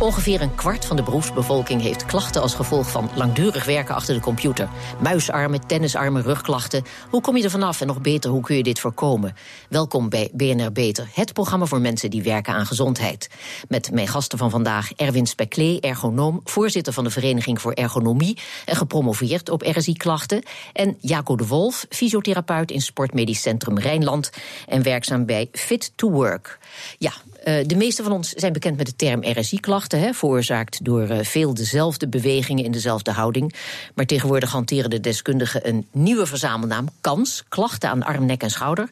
Ongeveer een kwart van de beroepsbevolking heeft klachten als gevolg van langdurig werken achter de computer. Muisarmen, tennisarmen, rugklachten. Hoe kom je er vanaf en nog beter, hoe kun je dit voorkomen? Welkom bij BNR Beter, het programma voor mensen die werken aan gezondheid. Met mijn gasten van vandaag Erwin Speklee, ergonoom, voorzitter van de Vereniging voor Ergonomie en gepromoveerd op RSI-klachten. En Jaco de Wolf, fysiotherapeut in Sportmedisch Centrum Rijnland en werkzaam bij Fit to Work. Ja, de meeste van ons zijn bekend met de term RSI-klachten, veroorzaakt door uh, veel dezelfde bewegingen in dezelfde houding. Maar tegenwoordig hanteren de deskundigen een nieuwe verzamelnaam, KANS, klachten aan arm, nek en schouder.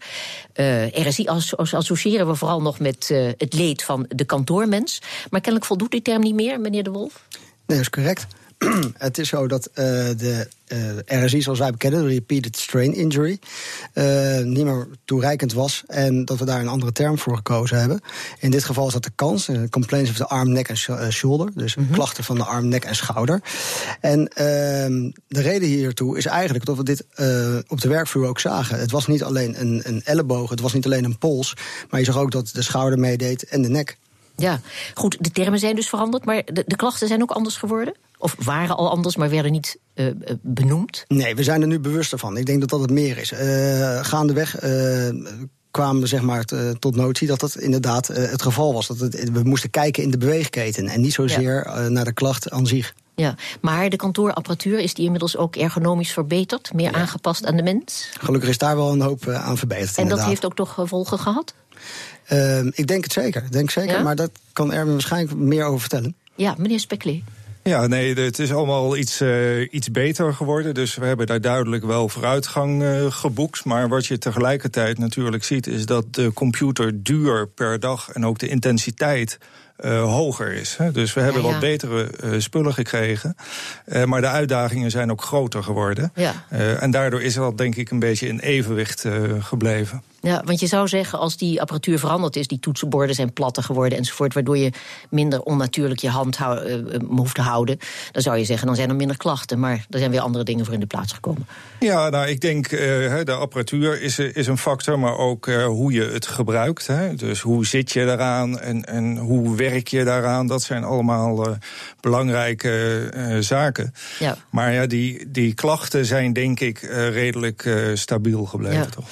Uh, RSI associëren we vooral nog met het leed van de kantoormens. Maar kennelijk voldoet die term niet meer, meneer De Wolf? Nee, dat is correct. het is zo dat uh, de uh, RSI, zoals wij bekennen, de Repeated Strain Injury, uh, niet meer toereikend was. En dat we daar een andere term voor gekozen hebben. In dit geval is dat de kans, complaints of the arm, neck en shoulder. Dus mm -hmm. klachten van de arm, nek en schouder. En ehm, de reden hiertoe is eigenlijk dat we dit op de werkvloer ook zagen. Het was niet alleen een, een elleboog, het was niet alleen een pols. Maar je zag ook dat de schouder meedeed en de nek. Ja, goed, de termen zijn dus veranderd, maar de, de klachten zijn ook anders geworden? Of waren al anders, maar werden niet uh, benoemd? Nee, we zijn er nu bewuster van. Ik denk dat dat het meer is. Uh, gaandeweg uh, kwamen we zeg maar tot notie dat dat inderdaad het geval was. Dat het, we moesten kijken in de beweegketen en niet zozeer ja. naar de klacht aan zich. Ja, maar de kantoorapparatuur is die inmiddels ook ergonomisch verbeterd, meer ja. aangepast aan de mens? Gelukkig is daar wel een hoop aan verbeterd. En inderdaad. dat heeft ook toch gevolgen gehad? Uh, ik denk het zeker, denk zeker ja? maar daar kan Erwin waarschijnlijk meer over vertellen. Ja, meneer Speklee. Ja, nee, het is allemaal iets, uh, iets beter geworden. Dus we hebben daar duidelijk wel vooruitgang uh, geboekt. Maar wat je tegelijkertijd natuurlijk ziet, is dat de computer duur per dag en ook de intensiteit uh, hoger is. Hè. Dus we hebben ja, ja. wat betere uh, spullen gekregen. Uh, maar de uitdagingen zijn ook groter geworden. Ja. en daardoor is dat denk ik een beetje in evenwicht gebleven. Ja, want je zou zeggen, als die apparatuur veranderd is, die toetsenborden zijn platter geworden enzovoort, waardoor je minder onnatuurlijk je hand hou, hoeft te houden, dan zou je zeggen, dan zijn er minder klachten. Maar er zijn weer andere dingen voor in de plaats gekomen. Ja, nou, ik denk, de apparatuur is, is een factor, maar ook hoe je het gebruikt. Hè? Dus hoe zit je daaraan en, en hoe werk je daaraan, dat zijn allemaal belangrijke zaken. Ja. Maar ja, die, die klachten zijn denk ik redelijk stabiel gebleven, ja. toch?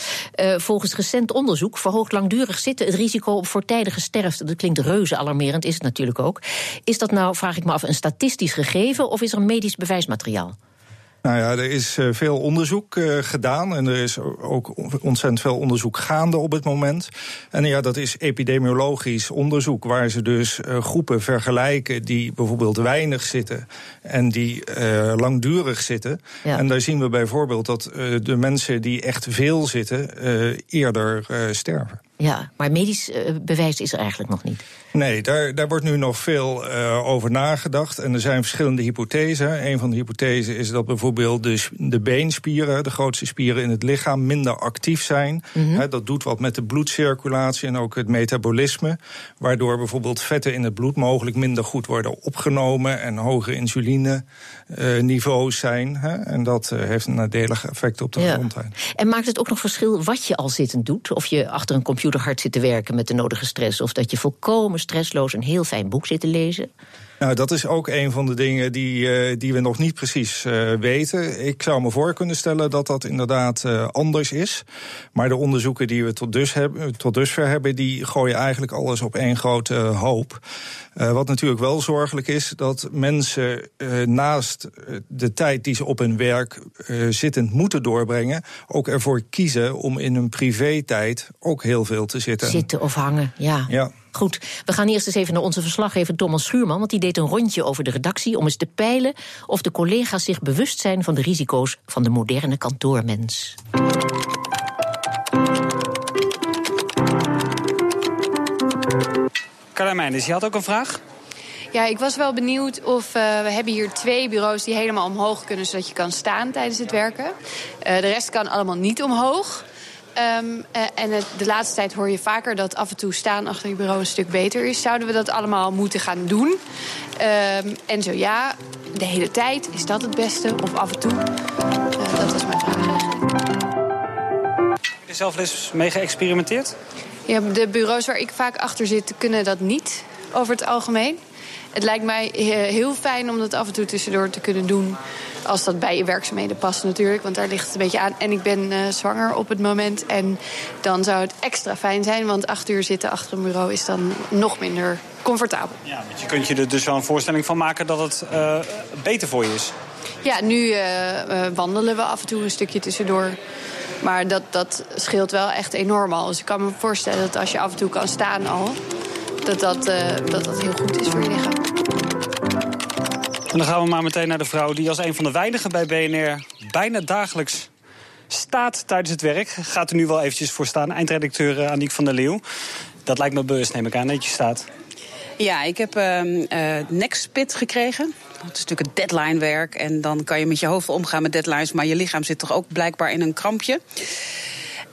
volgens recent onderzoek verhoogt langdurig zitten het risico op voortijdige sterfte. Dat klinkt reuze alarmerend, is het natuurlijk ook. Is dat nou, vraag ik me af, een statistisch gegeven of is er medisch bewijsmateriaal? Nou ja, er is uh, veel onderzoek uh, gedaan en er is ook ontzettend veel onderzoek gaande op het moment. En ja, dat is epidemiologisch onderzoek, waar ze dus uh, groepen vergelijken die bijvoorbeeld weinig zitten en die langdurig zitten. Ja. En daar zien we bijvoorbeeld dat de mensen die echt veel zitten eerder sterven. Ja, maar medisch uh, bewijs is er eigenlijk nog niet. Nee, daar, daar wordt nu nog veel uh, over nagedacht. En er zijn verschillende hypothesen. Een van de hypothesen is dat bijvoorbeeld de, de beenspieren, de grootste spieren in het lichaam, minder actief zijn. Mhm. Mm -hmm. dat doet wat met de bloedcirculatie en ook het metabolisme. Waardoor bijvoorbeeld vetten in het bloed mogelijk minder goed worden opgenomen en hogere insuline-niveaus uh, zijn. En dat uh, heeft een nadelig effect op de ja. gezondheid. En maakt het ook nog verschil wat je al zittend doet? Of je achter een computer hard zit te werken met de nodige stress, of dat je volkomen stressloos een heel fijn boek zit te lezen? Nou, dat is ook een van de dingen die, uh, die we nog niet precies uh, weten. Ik zou me voor kunnen stellen dat dat inderdaad uh, anders is. Maar de onderzoeken die we tot, dus hebben, tot dusver hebben, die gooien eigenlijk alles op één grote hoop. wat natuurlijk wel zorgelijk is, dat mensen naast de tijd die ze op hun werk zittend moeten doorbrengen, ook ervoor kiezen om in hun privé-tijd ook heel veel te zitten. Zitten of hangen, ja. Ja. Goed, we gaan eerst eens even naar onze verslaggever Thomas Schuurman, want die deed een rondje over de redactie om eens te peilen of de collega's zich bewust zijn van de risico's van de moderne kantoormens. Carlijn Meijners, je had ook een vraag? Ja, ik was wel benieuwd of uh, we hebben hier twee bureaus die helemaal omhoog kunnen, zodat je kan staan tijdens het werken. Uh, de rest kan allemaal niet omhoog. Ehm, eh, en het, de laatste tijd hoor je vaker dat af en toe staan achter je bureau een stuk beter is. Zouden we dat allemaal moeten gaan doen? Ehm, en zo ja, de hele tijd, is dat het beste? Of af en toe? Eh, dat was mijn vraag eigenlijk. Heb je zelf eens mee geëxperimenteerd? Ja, de bureaus waar ik vaak achter zit, kunnen dat niet over het algemeen. Het lijkt mij eh, heel fijn om dat af en toe tussendoor te kunnen doen. Als dat bij je werkzaamheden past natuurlijk, want daar ligt het een beetje aan. En ik ben uh, zwanger op het moment en dan zou het extra fijn zijn... want acht uur zitten achter een bureau is dan nog minder comfortabel. Ja, want je kunt je er dus wel een voorstelling van maken dat het uh, beter voor je is. Ja, nu uh, wandelen we af en toe een stukje tussendoor. Maar dat, dat scheelt wel echt enorm al. Dus ik kan me voorstellen dat als je af en toe kan staan al... dat dat, dat, dat heel goed is voor je lichaam. En dan gaan we maar meteen naar de vrouw die als een van de weinigen bij BNR... bijna dagelijks staat tijdens het werk. Gaat er nu wel eventjes voor staan. Eindredacteur uh, Aniek van der Leeuw. Dat lijkt me bewust, neem ik aan, dat je staat. Ja, ik heb uh, uh, nekspit gekregen. Dat is natuurlijk het deadline-werk. En dan kan je met je hoofd omgaan met deadlines. Maar je lichaam zit toch ook blijkbaar in een krampje.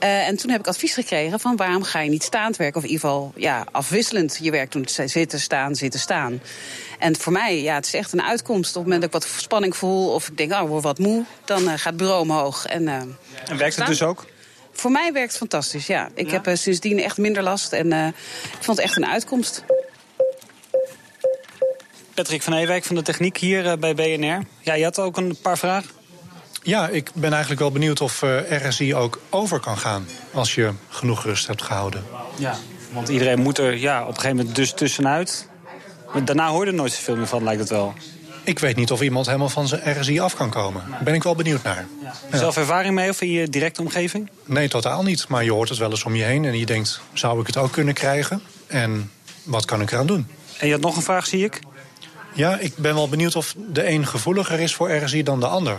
Uh, en toen heb ik advies gekregen van waarom ga je niet staand werken? Of in ieder geval ja, afwisselend je werk doen. Zitten, staan, zitten, staan. En voor mij, ja, het is echt een uitkomst. Op het moment dat ik wat spanning voel of ik denk, oh, ik word wat moe, dan uh, gaat het bureau omhoog. En, uh, en werkt staan. het dus ook? Voor mij werkt het fantastisch, ja. Ik ja? heb sindsdien echt minder last en ik vond het echt een uitkomst. Patrick van Ewijk van de Techniek hier bij BNR. Ja, je had ook een paar vragen. Ja, ik ben eigenlijk wel benieuwd of uh, RSI ook over kan gaan als je genoeg rust hebt gehouden. Ja, want iedereen moet er ja, op een gegeven moment dus tussenuit. Maar daarna hoor je er nooit zoveel meer van, lijkt het wel. Ik weet niet of iemand helemaal van zijn RSI af kan komen. Daar ben ik wel benieuwd naar. Ja. Ja. Zelf ervaring mee of in je directe omgeving? Nee, totaal niet. Maar je hoort het wel eens om je heen en je denkt, zou ik het ook kunnen krijgen? En wat kan ik eraan doen? En je had nog een vraag, zie ik? Ja, ik ben wel benieuwd of de een gevoeliger is voor RSI dan de ander.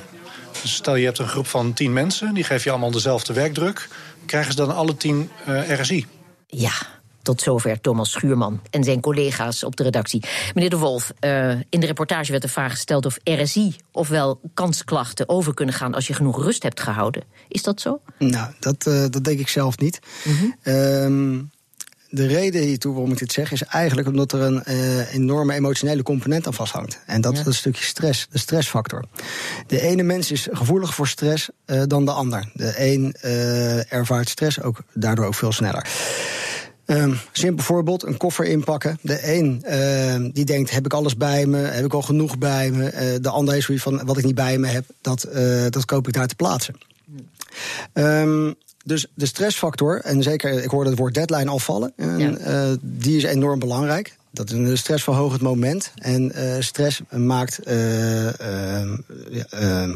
Stel je hebt een groep van tien mensen, die geef je allemaal dezelfde werkdruk. Krijgen ze dan alle tien uh, RSI? Ja, tot zover Thomas Schuurman en zijn collega's op de redactie. Meneer De Wolf, uh, in de reportage werd de vraag gesteld of RSI, ofwel kansklachten, over kunnen gaan als je genoeg rust hebt gehouden. Is dat zo? Nou, dat, uh, dat denk ik zelf niet. Mm -hmm. um, de reden hiertoe waarom ik dit zeg, is eigenlijk omdat er een uh, enorme emotionele component aan vasthangt. En dat ja. is een stukje stress, de stressfactor. De ene mens is gevoeliger voor stress uh, dan de ander. De een uh, ervaart stress ook daardoor ook veel sneller. Um, simpel voorbeeld, een koffer inpakken. De een uh, die denkt, heb ik alles bij me? Heb ik al genoeg bij me? Uh, de ander is zoiets van, wat ik niet bij me heb, dat, uh, dat koop ik daar te plaatsen. Um, dus de stressfactor, en zeker, ik hoorde het woord deadline al vallen, en, ja. uh, die is enorm belangrijk. Dat is een stressverhogend moment. En uh, stress maakt uh,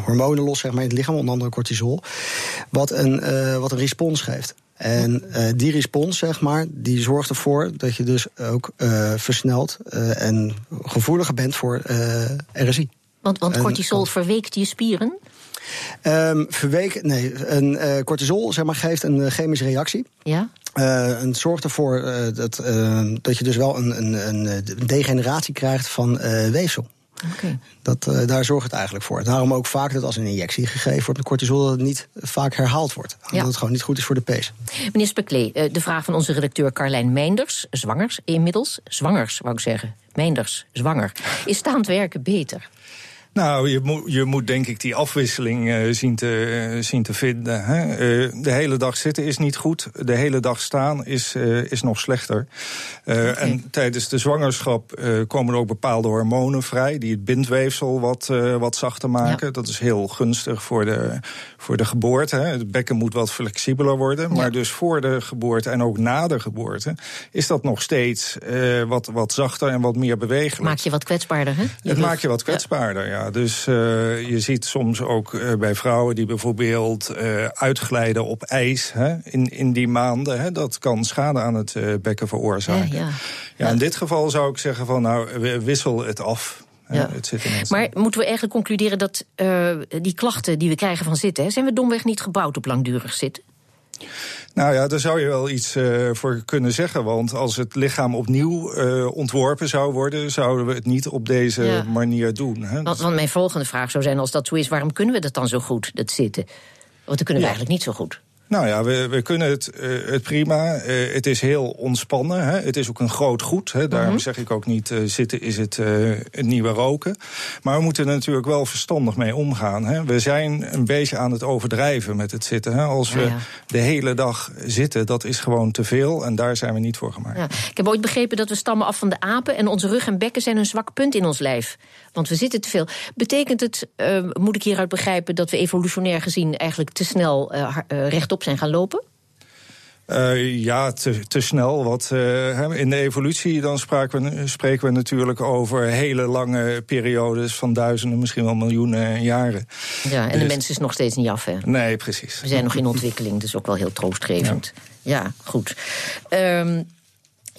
hormonen los zeg maar, in het lichaam, onder andere cortisol, wat een, wat een respons geeft. En die respons, zeg maar, die zorgt ervoor dat je dus ook versneld en gevoeliger bent voor RSI. Want, want cortisol verweekt je spieren? Um, verweek, nee, een uh, cortisol zeg maar, geeft een uh, chemische reactie. Ja. Uh, en zorgt ervoor dat, dat je dus wel een, een, een degeneratie krijgt van weefsel. Okay. Dat, uh, daar zorgt het eigenlijk voor. Daarom ook vaak dat als een injectie gegeven wordt met cortisol... dat het niet vaak herhaald wordt. Omdat ja. het gewoon niet goed is voor de pees. Meneer Speklee, de vraag van onze redacteur Carlijn Meinders. Zwangers inmiddels. Zwangers, wou ik zeggen. Meinders, zwanger. Is staand werken beter? Nou, je moet, je moet denk ik die afwisseling uh, zien, te, uh, zien te vinden. Hè? Uh, de hele dag zitten is niet goed. De hele dag staan is, is nog slechter. Okay. En tijdens de zwangerschap komen er ook bepaalde hormonen vrij... die het bindweefsel wat, wat zachter maken. Ja. Dat is heel gunstig voor de, voor de geboorte. Hè? Het bekken moet wat flexibeler worden. Ja. Maar dus voor de geboorte en ook na de geboorte... is dat nog steeds wat, wat zachter en wat meer bewegelijk. Maak je wat kwetsbaarder, hè? Je het maakt je wat kwetsbaarder, ja. Ja, dus uh, je ziet soms ook uh, bij vrouwen die bijvoorbeeld uh, uitglijden op ijs hè, in, in die maanden. Hè, dat kan schade aan het bekken veroorzaken. Ja, ja. ja, in dit geval zou ik zeggen van nou, wissel het af. Ja. Het maar moeten we eigenlijk concluderen dat die klachten die we krijgen van zitten... Hè, zijn we domweg niet gebouwd op langdurig zitten? Nou ja, daar zou je wel iets uh, voor kunnen zeggen. Want als het lichaam opnieuw uh, ontworpen zou worden, zouden we het niet op deze ja. manier doen. Hè? Want, want, mijn volgende vraag zou zijn: als dat zo is, waarom kunnen we dat dan zo goed, dat zitten? Want dat kunnen we ja. eigenlijk niet zo goed. Nou ja, we, we kunnen het, uh, het prima. Uh, het is heel ontspannen. Hè. Het is ook een groot goed. Hè. Daarom mm -hmm. zeg ik ook niet uh, zitten is het, het nieuwe roken. Maar we moeten er natuurlijk wel verstandig mee omgaan. Hè. We zijn een beetje aan het overdrijven met het zitten. Hè. Als we ja, ja. de hele dag zitten, dat is gewoon te veel. En daar zijn we niet voor gemaakt. Ja. Ik heb ooit begrepen dat we stammen af van de apen. En onze rug en bekken zijn een zwak punt in ons lijf. Want we zitten te veel. Betekent het, moet ik hieruit begrijpen, dat we evolutionair gezien eigenlijk te snel rechtop zijn gaan lopen? Uh, ja, te, te snel. Wat, uh, in de evolutie dan spreken we, spreken we natuurlijk over hele lange periodes van duizenden, misschien wel miljoenen jaren. Ja, en dus, de mens is nog steeds niet af, hè? Nee, precies. We zijn nog in ontwikkeling, dus ook wel heel troostgevend. Ja, ja goed. Um,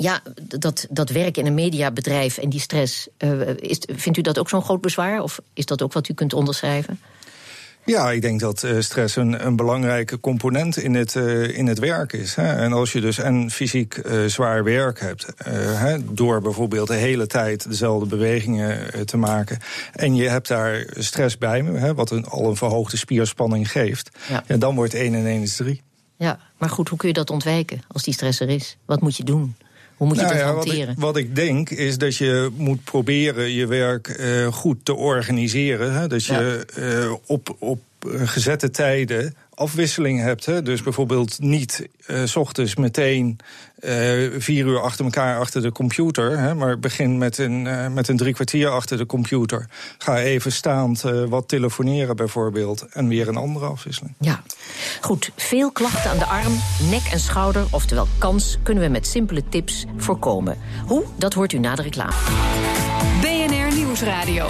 ja, dat, dat werk in een mediabedrijf en die stress, uh, is, vindt u dat ook zo'n groot bezwaar? Of is dat ook wat u kunt onderschrijven? Ja, ik denk dat uh, stress een, een, belangrijke component in het, uh, in het werk is. Hè. En als je dus en fysiek uh, zwaar werk hebt, hè, door bijvoorbeeld de hele tijd dezelfde bewegingen te maken, en je hebt daar stress bij, hè, wat een, al een verhoogde spierspanning geeft, ja. ja dan wordt 1 en 1 is 3. Ja, maar goed, hoe kun je dat ontwijken als die stress er is? Wat moet je doen? Hoe moet je nou dat ja, hanteren? Wat ik, wat ik, denk is dat je moet proberen je werk uh, goed te organiseren. Hè? Dat je ja. uh, op, op gezette tijden afwisseling hebt. Hè? Dus bijvoorbeeld niet uh, s ochtends meteen uh, vier uur achter elkaar achter de computer. Hè? Maar begin met een, uh, met een drie kwartier achter de computer. Ga even staand wat telefoneren bijvoorbeeld. En weer een andere afwisseling. Ja, goed. Veel klachten aan de arm, nek en schouder, oftewel kans, kunnen we met simpele tips voorkomen. Hoe? Dat hoort u na de reclame. BNR Nieuwsradio.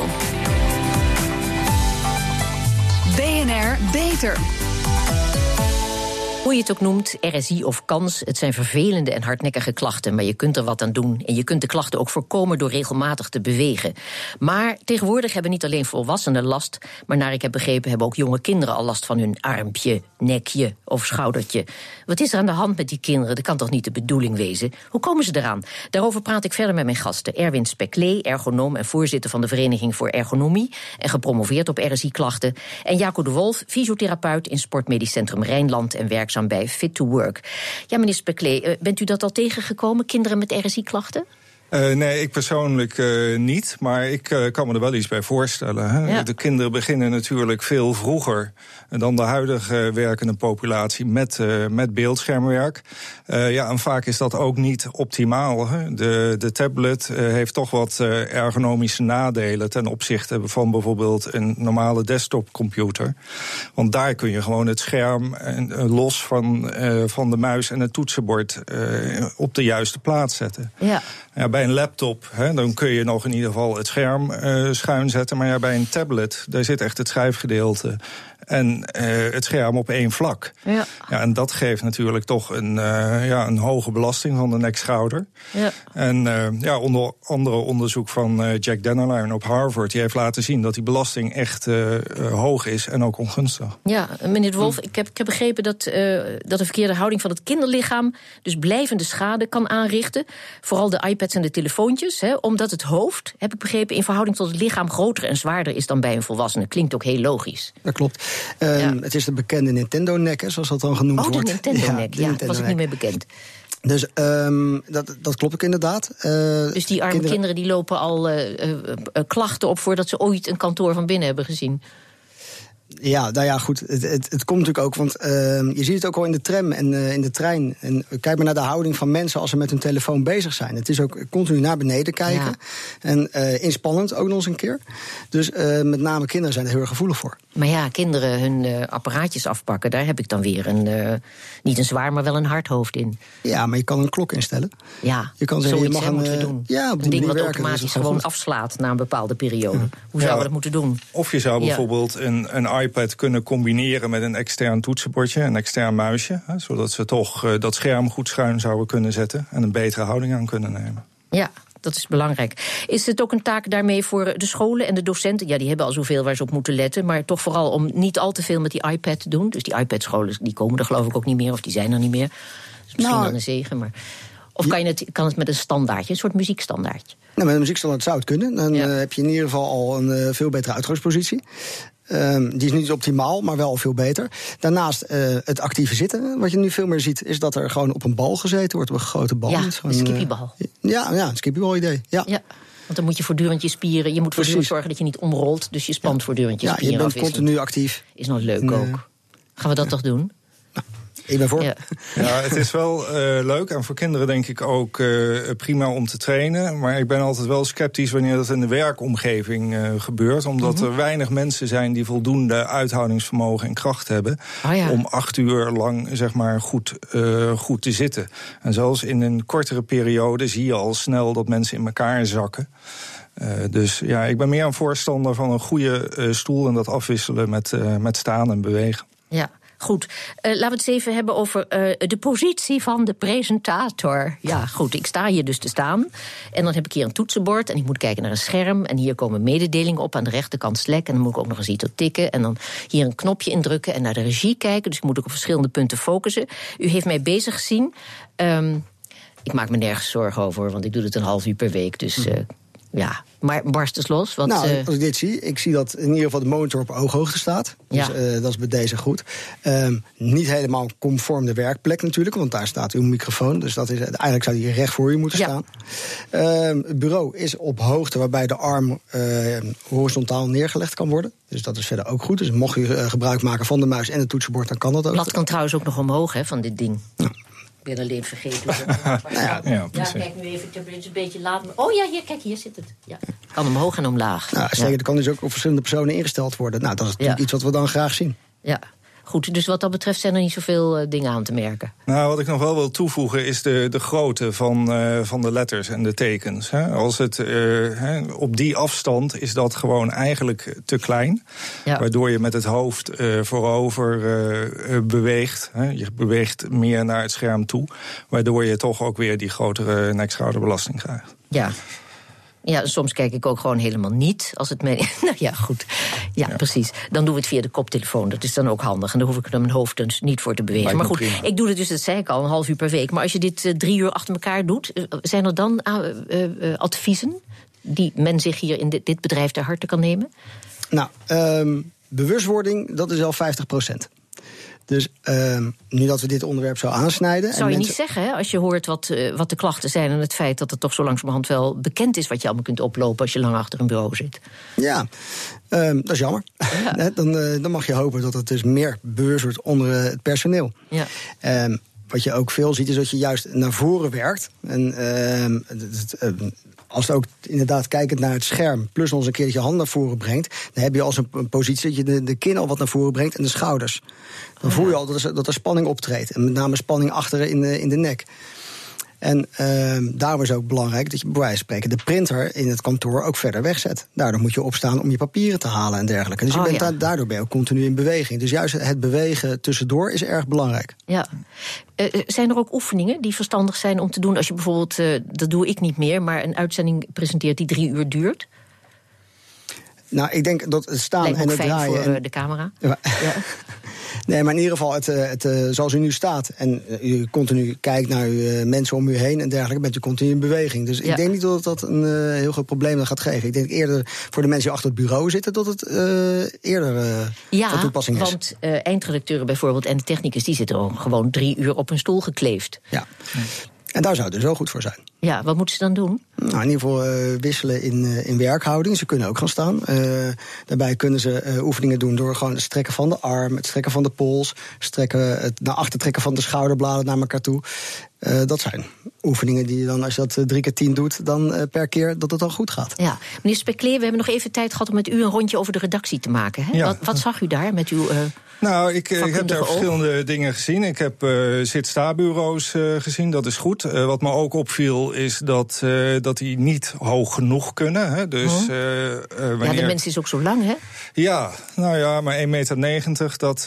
BNR Beter. Hoe je het ook noemt, RSI of kans, het zijn vervelende en hardnekkige klachten, maar je kunt er wat aan doen. En je kunt de klachten ook voorkomen door regelmatig te bewegen. Maar tegenwoordig hebben niet alleen volwassenen last, maar naar ik heb begrepen hebben ook jonge kinderen al last van hun armpje, nekje of schoudertje. Wat is er aan de hand met die kinderen? Dat kan toch niet de bedoeling wezen? Hoe komen ze eraan? Daarover praat ik verder met mijn gasten. Erwin Speklee, ergonoom en voorzitter van de Vereniging voor Ergonomie en gepromoveerd op RSI-klachten. En Jaco de Wolf, fysiotherapeut in Sportmedisch Centrum Rijnland en bij Fit to Work. Ja, meneer Speklee, bent u dat al tegengekomen, kinderen met RSI-klachten? Uh, nee, ik persoonlijk uh, niet, maar ik uh, kan me er wel iets bij voorstellen. Hè? Ja. De kinderen beginnen natuurlijk veel vroeger dan de huidige werkende populatie met, met beeldschermwerk. ja, en vaak is dat ook niet optimaal. Hè? De, de tablet heeft toch wat ergonomische nadelen ten opzichte van bijvoorbeeld een normale desktopcomputer. Want daar kun je gewoon het scherm los van, van de muis en het toetsenbord op de juiste plaats zetten. Ja. Ja, bij een laptop, hè, dan kun je nog in ieder geval het scherm uh, schuin zetten. Maar ja, bij een tablet, daar zit echt het schrijfgedeelte en uh, het scherm op één vlak. Ja. Ja, en dat geeft natuurlijk toch een, uh, ja, een hoge belasting van de nek-schouder. Ja. En uh, ja, onder andere onderzoek van Jack Dennerlein op Harvard... die heeft laten zien dat die belasting echt hoog is en ook ongunstig. Ja, meneer de Wolf, ik, heb, ik heb begrepen dat, dat de verkeerde houding van het kinderlichaam... dus blijvende schade kan aanrichten. Vooral de iPads en de telefoontjes. Hè, omdat het hoofd, heb ik begrepen, in verhouding tot het lichaam... groter en zwaarder is dan bij een volwassene. Klinkt ook heel logisch. Dat klopt. Um, ja. Het is de bekende Nintendo-nek, zoals dat dan genoemd wordt. Oh, de Nintendo-nek, ja, ja Nintendo was ik niet meer bekend. Dus um, dat, dat klopt ook inderdaad. Uh, dus die arme kinderen, kinderen die lopen al uh, uh, klachten op voordat ze ooit een kantoor van binnen hebben gezien. Ja, nou ja, goed. Het, het, het komt natuurlijk ook, want uh, je ziet het ook al in de tram en uh, in de trein. En kijk maar naar de houding van mensen als ze met hun telefoon bezig zijn. Het is ook continu naar beneden kijken. Ja. En uh, inspannend ook nog eens een keer. Dus met name kinderen zijn er heel erg gevoelig voor. Maar ja, kinderen hun apparaatjes afpakken, daar heb ik dan weer een, niet een zwaar, maar wel een hard hoofd in. Ja, maar je kan een klok instellen. Ja, je kan zeggen, je mag een, moeten we doen. Ja, op een ding wat werken, automatisch gewoon goed. afslaat na een bepaalde periode. Ja. Hoe zouden ja, we dat moeten doen? Of je zou bijvoorbeeld ja. een, een iPad kunnen combineren met een extern toetsenbordje, een extern muisje. Hè, zodat ze toch uh, dat scherm goed schuin zouden kunnen zetten en een betere houding aan kunnen nemen. Ja, dat is belangrijk. Is het ook een taak daarmee voor de scholen en de docenten? Ja, die hebben al zoveel waar ze op moeten letten. Maar toch vooral om niet al te veel met die iPad te doen. Dus die iPad-scholen die komen er geloof ik ook niet meer, of die zijn er niet meer. Dus misschien nou, dan een zegen. Maar... Of kan, je het, kan het met een standaardje, een soort muziekstandaardje? Nou, met een muziekstandaard zou het kunnen. Dan Ja. eh, heb je in ieder geval al een eh, veel betere uitgangspositie. Ehm, die is niet optimaal, maar wel veel beter. Daarnaast eh, het actieve zitten. Wat je nu veel meer ziet, is dat er gewoon op een bal gezeten wordt. Op een grote bal. Ja, een skippiebal. ja, ja, een skippiebal idee. Ja. Ja. Want dan moet je voortdurend je spieren. Je moet voortdurend zorgen dat je niet omrolt. Dus je spant voortdurend je Ja, je spieren bent continu actief. Is nog leuk Nee. ook. Gaan we dat toch doen? Ik ben voor. Ja. Ja, het is wel eh, leuk en voor kinderen denk ik ook eh, prima om te trainen. Maar ik ben altijd wel sceptisch wanneer dat in de werkomgeving eh, gebeurt. Omdat Mhm. er weinig mensen zijn die voldoende uithoudingsvermogen en kracht hebben. Oh ja. Om acht uur lang zeg maar, goed, eh, goed te zitten. En zelfs in een kortere periode zie je al snel dat mensen in elkaar zakken. Eh, dus ja, ik ben meer een voorstander van een goede eh, stoel en dat afwisselen met, eh, met staan en bewegen. Ja, goed. Eh, laten we het eens even hebben over eh, de positie van de presentator. Ja, goed. Ik sta hier dus te staan. En dan heb ik hier een toetsenbord. En ik moet kijken naar een scherm. En hier komen mededelingen op aan de rechterkant Slack. En dan moet ik ook nog eens iets op tikken. En dan hier een knopje indrukken en naar de regie kijken. Dus ik moet ook op verschillende punten focussen. U heeft mij bezig gezien. Ehm, ik maak me nergens zorgen over, want ik doe het een half uur per week. Dus eh, ja, maar barst eens los. Wat, nou, eh, als ik dit zie, ik zie dat in ieder geval de monitor op ooghoogte staat. Dus Ja. eh, dat is bij deze goed. Ehm, niet helemaal conform de werkplek natuurlijk, want daar staat uw microfoon. Dus dat is, eigenlijk zou die recht voor u moeten Ja. staan. Ehm, het bureau is op hoogte waarbij de arm eh, horizontaal neergelegd kan worden. Dus dat is verder ook goed. Dus mocht u eh, gebruik maken van de muis en het toetsenbord, dan kan dat ook. blad kan trouwens ook nog omhoog hè, van dit ding. Ik ben alleen vergeten. Ja, ja, precies. kijk nu even, het is een beetje laat. maar- Oh ja, hier, kijk, hier zit het. Ja. Kan omhoog en omlaag. Nou, zeker, dat kan dus ook op verschillende personen ingesteld worden. Nou, dat is natuurlijk Ja. iets wat we dan graag zien. Ja. Goed, dus wat dat betreft zijn er niet zoveel eh, dingen aan te merken. Nou, wat ik nog wel wil toevoegen is de, de grootte van, eh, van de letters en de tekens. Hè. Als het eh, hè, op die afstand is dat gewoon eigenlijk te klein. Ja. Waardoor je met het hoofd voorover beweegt. Hè. Je beweegt meer naar het scherm toe. Waardoor je toch ook weer die grotere nek-schouderbelasting krijgt. Ja. Ja, soms kijk ik ook gewoon helemaal niet. Als het mij... nou ja, goed. Ja, precies. Dan doen we het via de koptelefoon. Dat is dan ook handig. En daar hoef ik er mijn hoofd dus niet voor te bewegen. Maar goed, prima. ik doe het dus, dat zei ik al, een half uur per week. Maar als je dit eh, drie uur achter elkaar doet... eh, zijn er dan eh, adviezen die men zich hier in dit, dit bedrijf ter harte kan nemen? Nou, ehm, bewustwording, dat is al 50 Dus ehm, nu dat we dit onderwerp zo aansnijden. Zou je niet zeggen, hè, als je hoort wat, eh, wat de klachten zijn... en het feit dat het toch zo langzamerhand wel bekend is... wat je allemaal kunt oplopen als je lang achter een bureau zit. Ja, ehm, dat is jammer. Dan, eh, dan mag je hopen dat het dus meer bewust wordt onder eh, het personeel. Ja. Ehm, wat je ook veel ziet, is dat je juist naar voren werkt. En als het ook inderdaad kijkend naar het scherm, plus eens een keer dat je hand naar voren brengt, dan heb je als een, een positie dat je de, de kin al wat naar voren brengt en de schouders. Dan voel je al dat er, dat er spanning optreedt. En met name spanning achteren in de, in de nek. En ehm, daarom is het ook belangrijk dat je bij wijze van spreken de printer in het kantoor ook verder wegzet. Daardoor moet je opstaan om je papieren te halen en dergelijke. Dus je Oh, bent ja. daardoor ben je ook continu in beweging. Dus juist het bewegen tussendoor is erg belangrijk. Ja. Eh, eh, zijn er ook oefeningen die verstandig zijn om te doen als je bijvoorbeeld, eh, dat doe ik niet meer, maar een uitzending presenteert die drie uur duurt? Nou, ik denk dat het staan en het draaien. voor en- de camera. Ja. Ja. Nee, maar in ieder geval, het, eh, het, eh, zoals u nu staat en eh, u continu kijkt naar uw, mensen om u heen en dergelijke, bent u continu in beweging. Dus Ja. ik denk niet dat dat een heel groot probleem dan gaat geven. Ik denk eerder voor de mensen die achter het bureau zitten, dat het eerder van toepassing is. want eindredacteuren bijvoorbeeld en de technicus... die zitten gewoon drie uur op hun stoel gekleefd. Ja. En daar zou het dus wel goed voor zijn. Ja, wat moeten ze dan doen? Nou, in ieder geval eh, wisselen in, eh, in werkhouding. Ze kunnen ook gaan staan. Eh, daarbij kunnen ze eh, oefeningen doen door gewoon het strekken van de arm, het strekken van de pols, strekken, het naar achter trekken van de schouderbladen naar elkaar toe. Eh, dat zijn oefeningen die je dan, als je dat drie keer tien doet, dan per keer dat het dan goed gaat. Ja, meneer Spekleer, we hebben nog even tijd gehad om met u een rondje over de redactie te maken. Hè? Ja. Wat, wat zag u daar met uw. Nou, ik, eh, ik heb daar verschillende dingen gezien. Ik heb eh zit-sta-bureaus eh, gezien, dat is goed. Wat me ook opviel is dat, dat die niet hoog genoeg kunnen. Hè. Dus, Oh. eh, Ja, wanneer... de mens is ook zo lang, hè? Ja, nou ja, maar 1,90 meter, dat,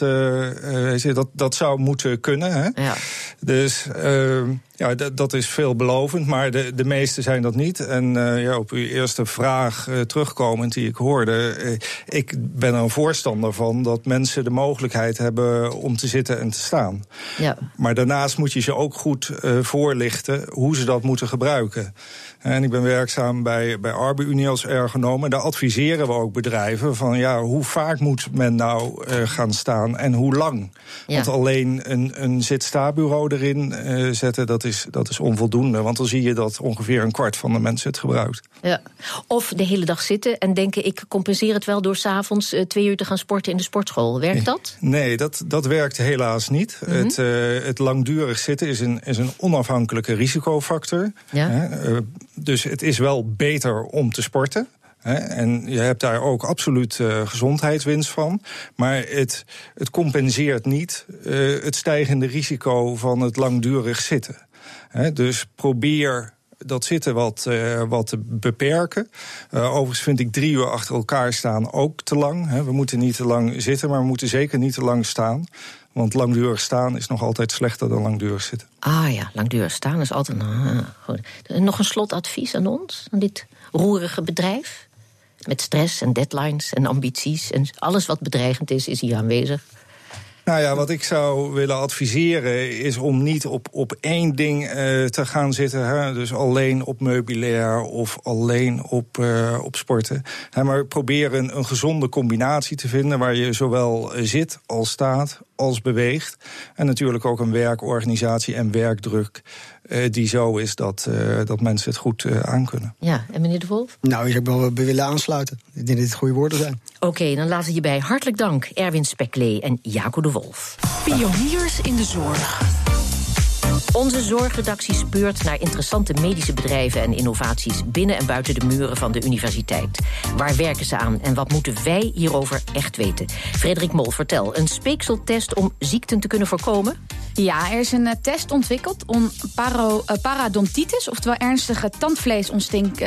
dat, dat zou moeten kunnen. Hè? Ja. Dus, eh, Ja, dat is veelbelovend, maar de, de meeste zijn dat niet. En uh, ja, op uw eerste vraag uh, terugkomend die ik hoorde... Uh, ik ben er een voorstander van dat mensen de mogelijkheid hebben om te zitten en te staan. Ja. Maar daarnaast moet je ze ook goed voorlichten hoe ze dat moeten gebruiken. En ik ben werkzaam bij, bij Arbe-Unie als ergonoom. En daar adviseren we ook bedrijven van ja, hoe vaak moet men nou gaan staan en hoe lang. Ja. Want alleen een, een zit-sta-bureau erin zetten, dat is, dat is onvoldoende. Want dan zie je dat ongeveer een kwart van de mensen het gebruikt. Ja. Of de hele dag zitten en denken ik compenseer het wel door s'avonds uh, twee uur te gaan sporten in de sportschool. Werkt dat? Nee, dat, dat werkt helaas niet. Mm -hmm. het, het langdurig zitten is een, is een onafhankelijke risicofactor. Ja dus het is wel beter om te sporten. En je hebt daar ook absoluut uh, gezondheidswinst van. Maar het, het compenseert niet uh, het stijgende risico van het langdurig zitten. Dus probeer dat zitten wat, uh, wat te beperken. Uh, overigens vind ik drie uur achter elkaar staan ook te lang. We moeten niet te lang zitten, maar we moeten zeker niet te lang staan. Want langdurig staan is nog altijd slechter dan langdurig zitten. Ah ja, langdurig staan is altijd. Ah. Nog een slotadvies aan ons, aan dit roerige bedrijf? Met stress en deadlines en ambities en alles wat bedreigend is, is hier aanwezig. Nou ja, wat ik zou willen adviseren is om niet op, op één ding uh, te gaan zitten. Hè? Dus alleen op meubilair of alleen op, uh, op sporten. Maar probeer een, een gezonde combinatie te vinden waar je zowel zit als staat als beweegt. En natuurlijk ook een werkorganisatie en werkdruk uh, die zo is dat, uh, dat mensen het goed uh, aankunnen. Ja, en meneer De Wolf? Nou, ik zou wel willen aansluiten. Ik denk dat dit goede woorden zijn. Oké, okay, dan laten we hierbij hartelijk dank Erwin Speklee en Jaco De Wolf. Pioniers in de zorg. Onze zorgredactie speurt naar interessante medische bedrijven en innovaties binnen en buiten de muren van de universiteit. Waar werken ze aan en wat moeten wij hierover echt weten? Frederik Mol, vertel, een speekseltest om ziekten te kunnen voorkomen? Ja, er is een uh, test ontwikkeld om paro, uh, parodontitis, oftewel ernstige tandvleesontsteking,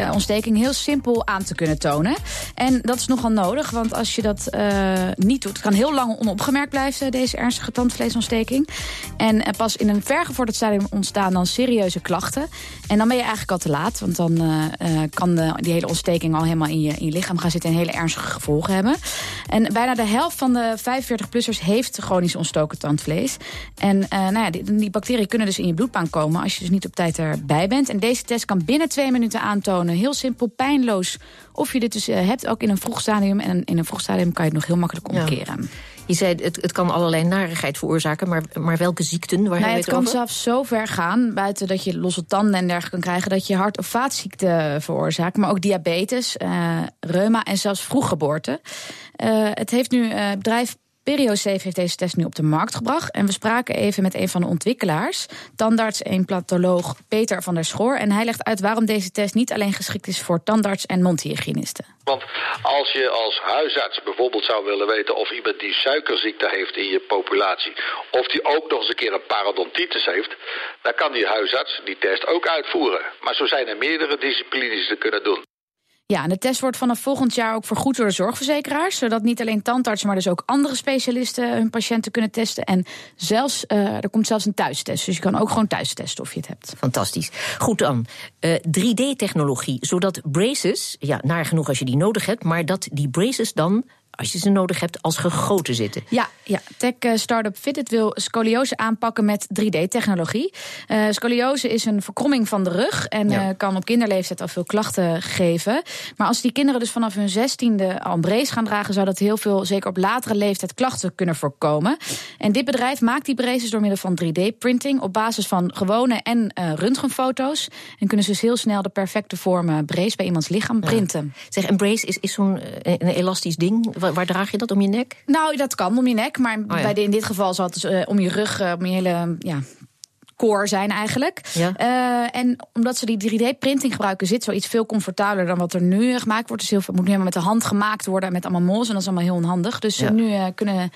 uh, heel simpel aan te kunnen tonen. En dat is nogal nodig, want als je dat niet doet, kan heel lang onopgemerkt blijven, deze ernstige tandvleesontsteking. En pas in een vergevorderd stadium ontstaan dan serieuze klachten. En dan ben je eigenlijk al te laat, want dan kan de, die hele ontsteking al helemaal in je, in je lichaam gaan zitten en hele ernstige gevolgen hebben. En bijna de helft van de 45-plussers heeft chronisch ontstoken tandvlees. En uh, nou ja, die, die, bacteriën kunnen dus in je bloedbaan komen als je dus niet op tijd erbij bent. En deze test kan binnen twee minuten aantonen, heel simpel, pijnloos, of je dit dus uh, hebt, ook in een vroeg stadium. En in een vroeg stadium kan je het nog heel makkelijk omkeren. Ja. Je zei, het, het kan allerlei narigheid veroorzaken, maar, maar welke ziekten? Waar nee, het, het kan zelfs zo ver gaan, buiten dat je losse tanden en dergelijke kan krijgen... dat je hart- of vaatziekten veroorzaakt, maar ook diabetes, uh, reuma en zelfs vroeggeboorte. Uh, het heeft nu uh, bedrijf PerioSafe heeft deze test nu op de markt gebracht. En we spraken even met een van de ontwikkelaars, tandarts en implantoloog Peter van der Schoor. En hij legt uit waarom deze test niet alleen geschikt is voor tandarts en mondhygiënisten. Want als je als huisarts bijvoorbeeld zou willen weten of iemand die suikerziekte heeft in je populatie, of die ook nog eens een keer een parodontitis heeft, dan kan die huisarts die test ook uitvoeren. Maar zo zijn er meerdere disciplines dat kunnen doen. Ja, en de test wordt vanaf volgend jaar ook vergoed door de zorgverzekeraars. Zodat niet alleen tandartsen, maar dus ook andere specialisten hun patiënten kunnen testen. En zelfs, uh, er komt zelfs een thuistest. Dus je kan ook gewoon thuis testen of je het hebt. Fantastisch. Goed dan. Uh, 3D-technologie, zodat braces, ja, naar genoeg als je die nodig hebt, maar dat die braces dan als je ze nodig hebt, als gegoten zitten. Ja, ja. tech-startup Fitted wil scoliose aanpakken met 3D-technologie. Uh, scoliose is een verkromming van de rug en ja. uh, kan op kinderleeftijd al veel klachten geven. Maar als die kinderen dus vanaf hun zestiende al een brace gaan dragen, zou dat heel veel, zeker op latere leeftijd, klachten kunnen voorkomen. En dit bedrijf maakt die braces door middel van 3D-printing op basis van gewone en uh, röntgenfoto's. En kunnen ze dus heel snel de perfecte vorm brace bij iemands lichaam printen. Ja. Zeg, een brace is, is zo'n een elastisch ding. Waar, draag je dat om je nek? Nou, dat kan om je nek, maar oh, ja. bij de, in dit geval zal het dus, uh, om je rug, uh, om je hele ja, core zijn eigenlijk. Ja. Uh, en omdat ze die 3D-printing gebruiken, zit zoiets veel comfortabeler dan wat er nu gemaakt wordt. Dus heel veel moet nu helemaal met de hand gemaakt worden met allemaal mols en dat is allemaal heel onhandig. Dus ja. nu kunnen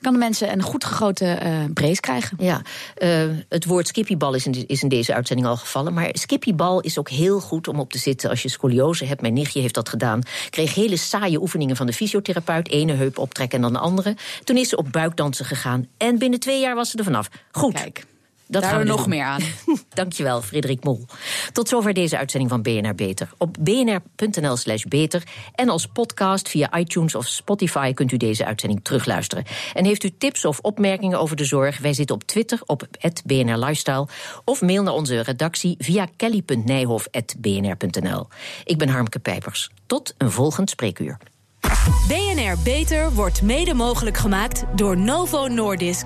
kan de mensen een goed gegoten uh, brace krijgen. Ja, uh, het woord skippiebal is in, is in deze uitzending al gevallen. Maar skippiebal is ook heel goed om op te zitten als je scoliose hebt. Mijn nichtje heeft dat gedaan. Kreeg hele saaie oefeningen van de fysiotherapeut. Ene heup optrekken en dan de andere. Toen is ze op buikdansen gegaan. En binnen twee jaar was ze er vanaf. Goed. Kijk. Daar gaan we nog doen. meer aan. Dankjewel, Frederik Mol. Tot zover deze uitzending van BNR Beter. Op bnr.nl slash beter en als podcast via iTunes of Spotify kunt u deze uitzending terugluisteren. En heeft u tips of opmerkingen over de zorg? Wij zitten op Twitter op BNR Lifestyle of mail naar onze redactie via kelly.nijhof.bnr.nl. Ik ben Harmke Pijpers. Tot een volgend spreekuur. BNR Beter wordt mede mogelijk gemaakt door Novo Nordisk.